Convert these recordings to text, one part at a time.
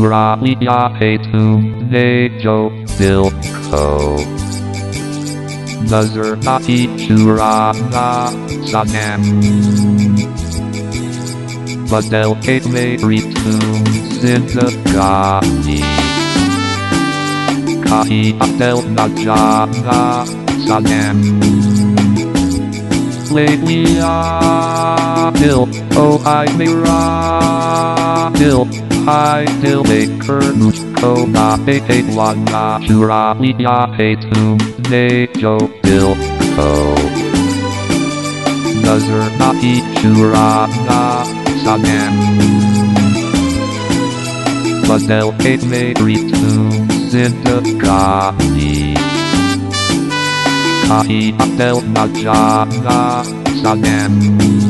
Shuraliya Hetum Nejo Dilko Nazarati Shurana Sanam Badel Ketme Ritum Zindagani Kahi Abdel Najana Sanam Lately I Bill Oh I Bill I Bill Maker Musko Na Bete Lana Shura Liya Hetum Nejo Bill Oh Nazar Nahi Shura Na Sanem Mazel Ketme Ritum Zindagani Kahi Abdel Najana Sanem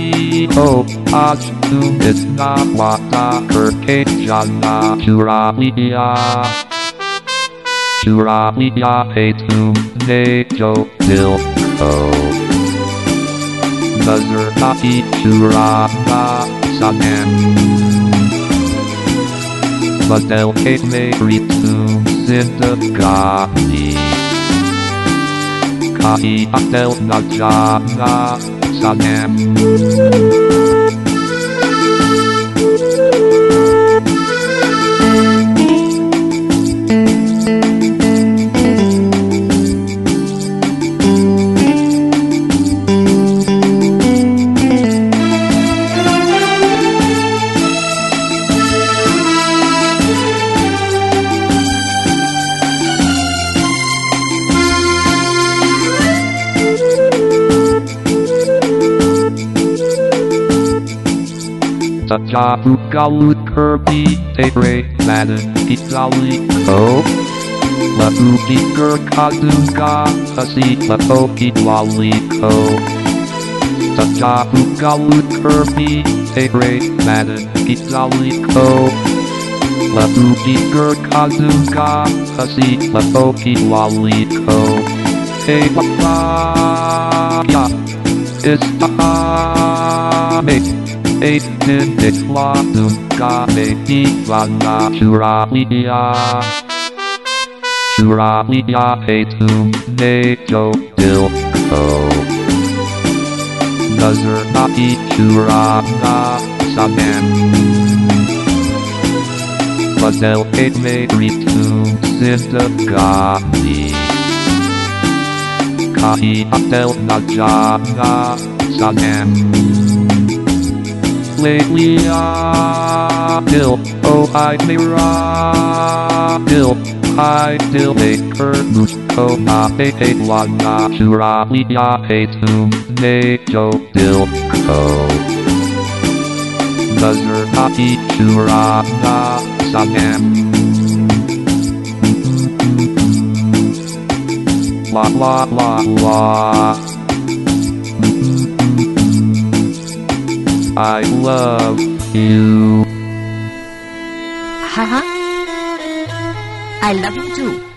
Oh, Achtum Isna Wata Kirke Jana Shuraliya Shuraliya Hetum Nejo Dilko Nazar Nahi Shurana Sanem Badel Ketme Ritum Zindagani Kahi Abdel Najana Sanem Tajabu Galut Kirby. Tebre Madden Kitali Ko Labu Diker Kazuga Hasi Lapoki Lali Ko Tajabu Galut Kirby. Tebre Madden Kitali Ko Labu Diker Kazuga Hasi Lapoki Lali Ko Hey Papa. Ya Istame Eight minutes Ladum Game Ivana Shuraliya Shuraliya Hetum Nejo Dilko Nazar Nahi Shurana Sanem Mazel Ketme Ritum Zindagani Kahi Abdel Najana Sanem Lately ah, I Bill Oh I Mira Bill ah, I Bill Maker Musko oh, Na Bete Lana Shura Liya Hetum Nejo Dilko oh. Nazar Nahi Shura Na Sanem La la la la I love you. Haha. I love you too.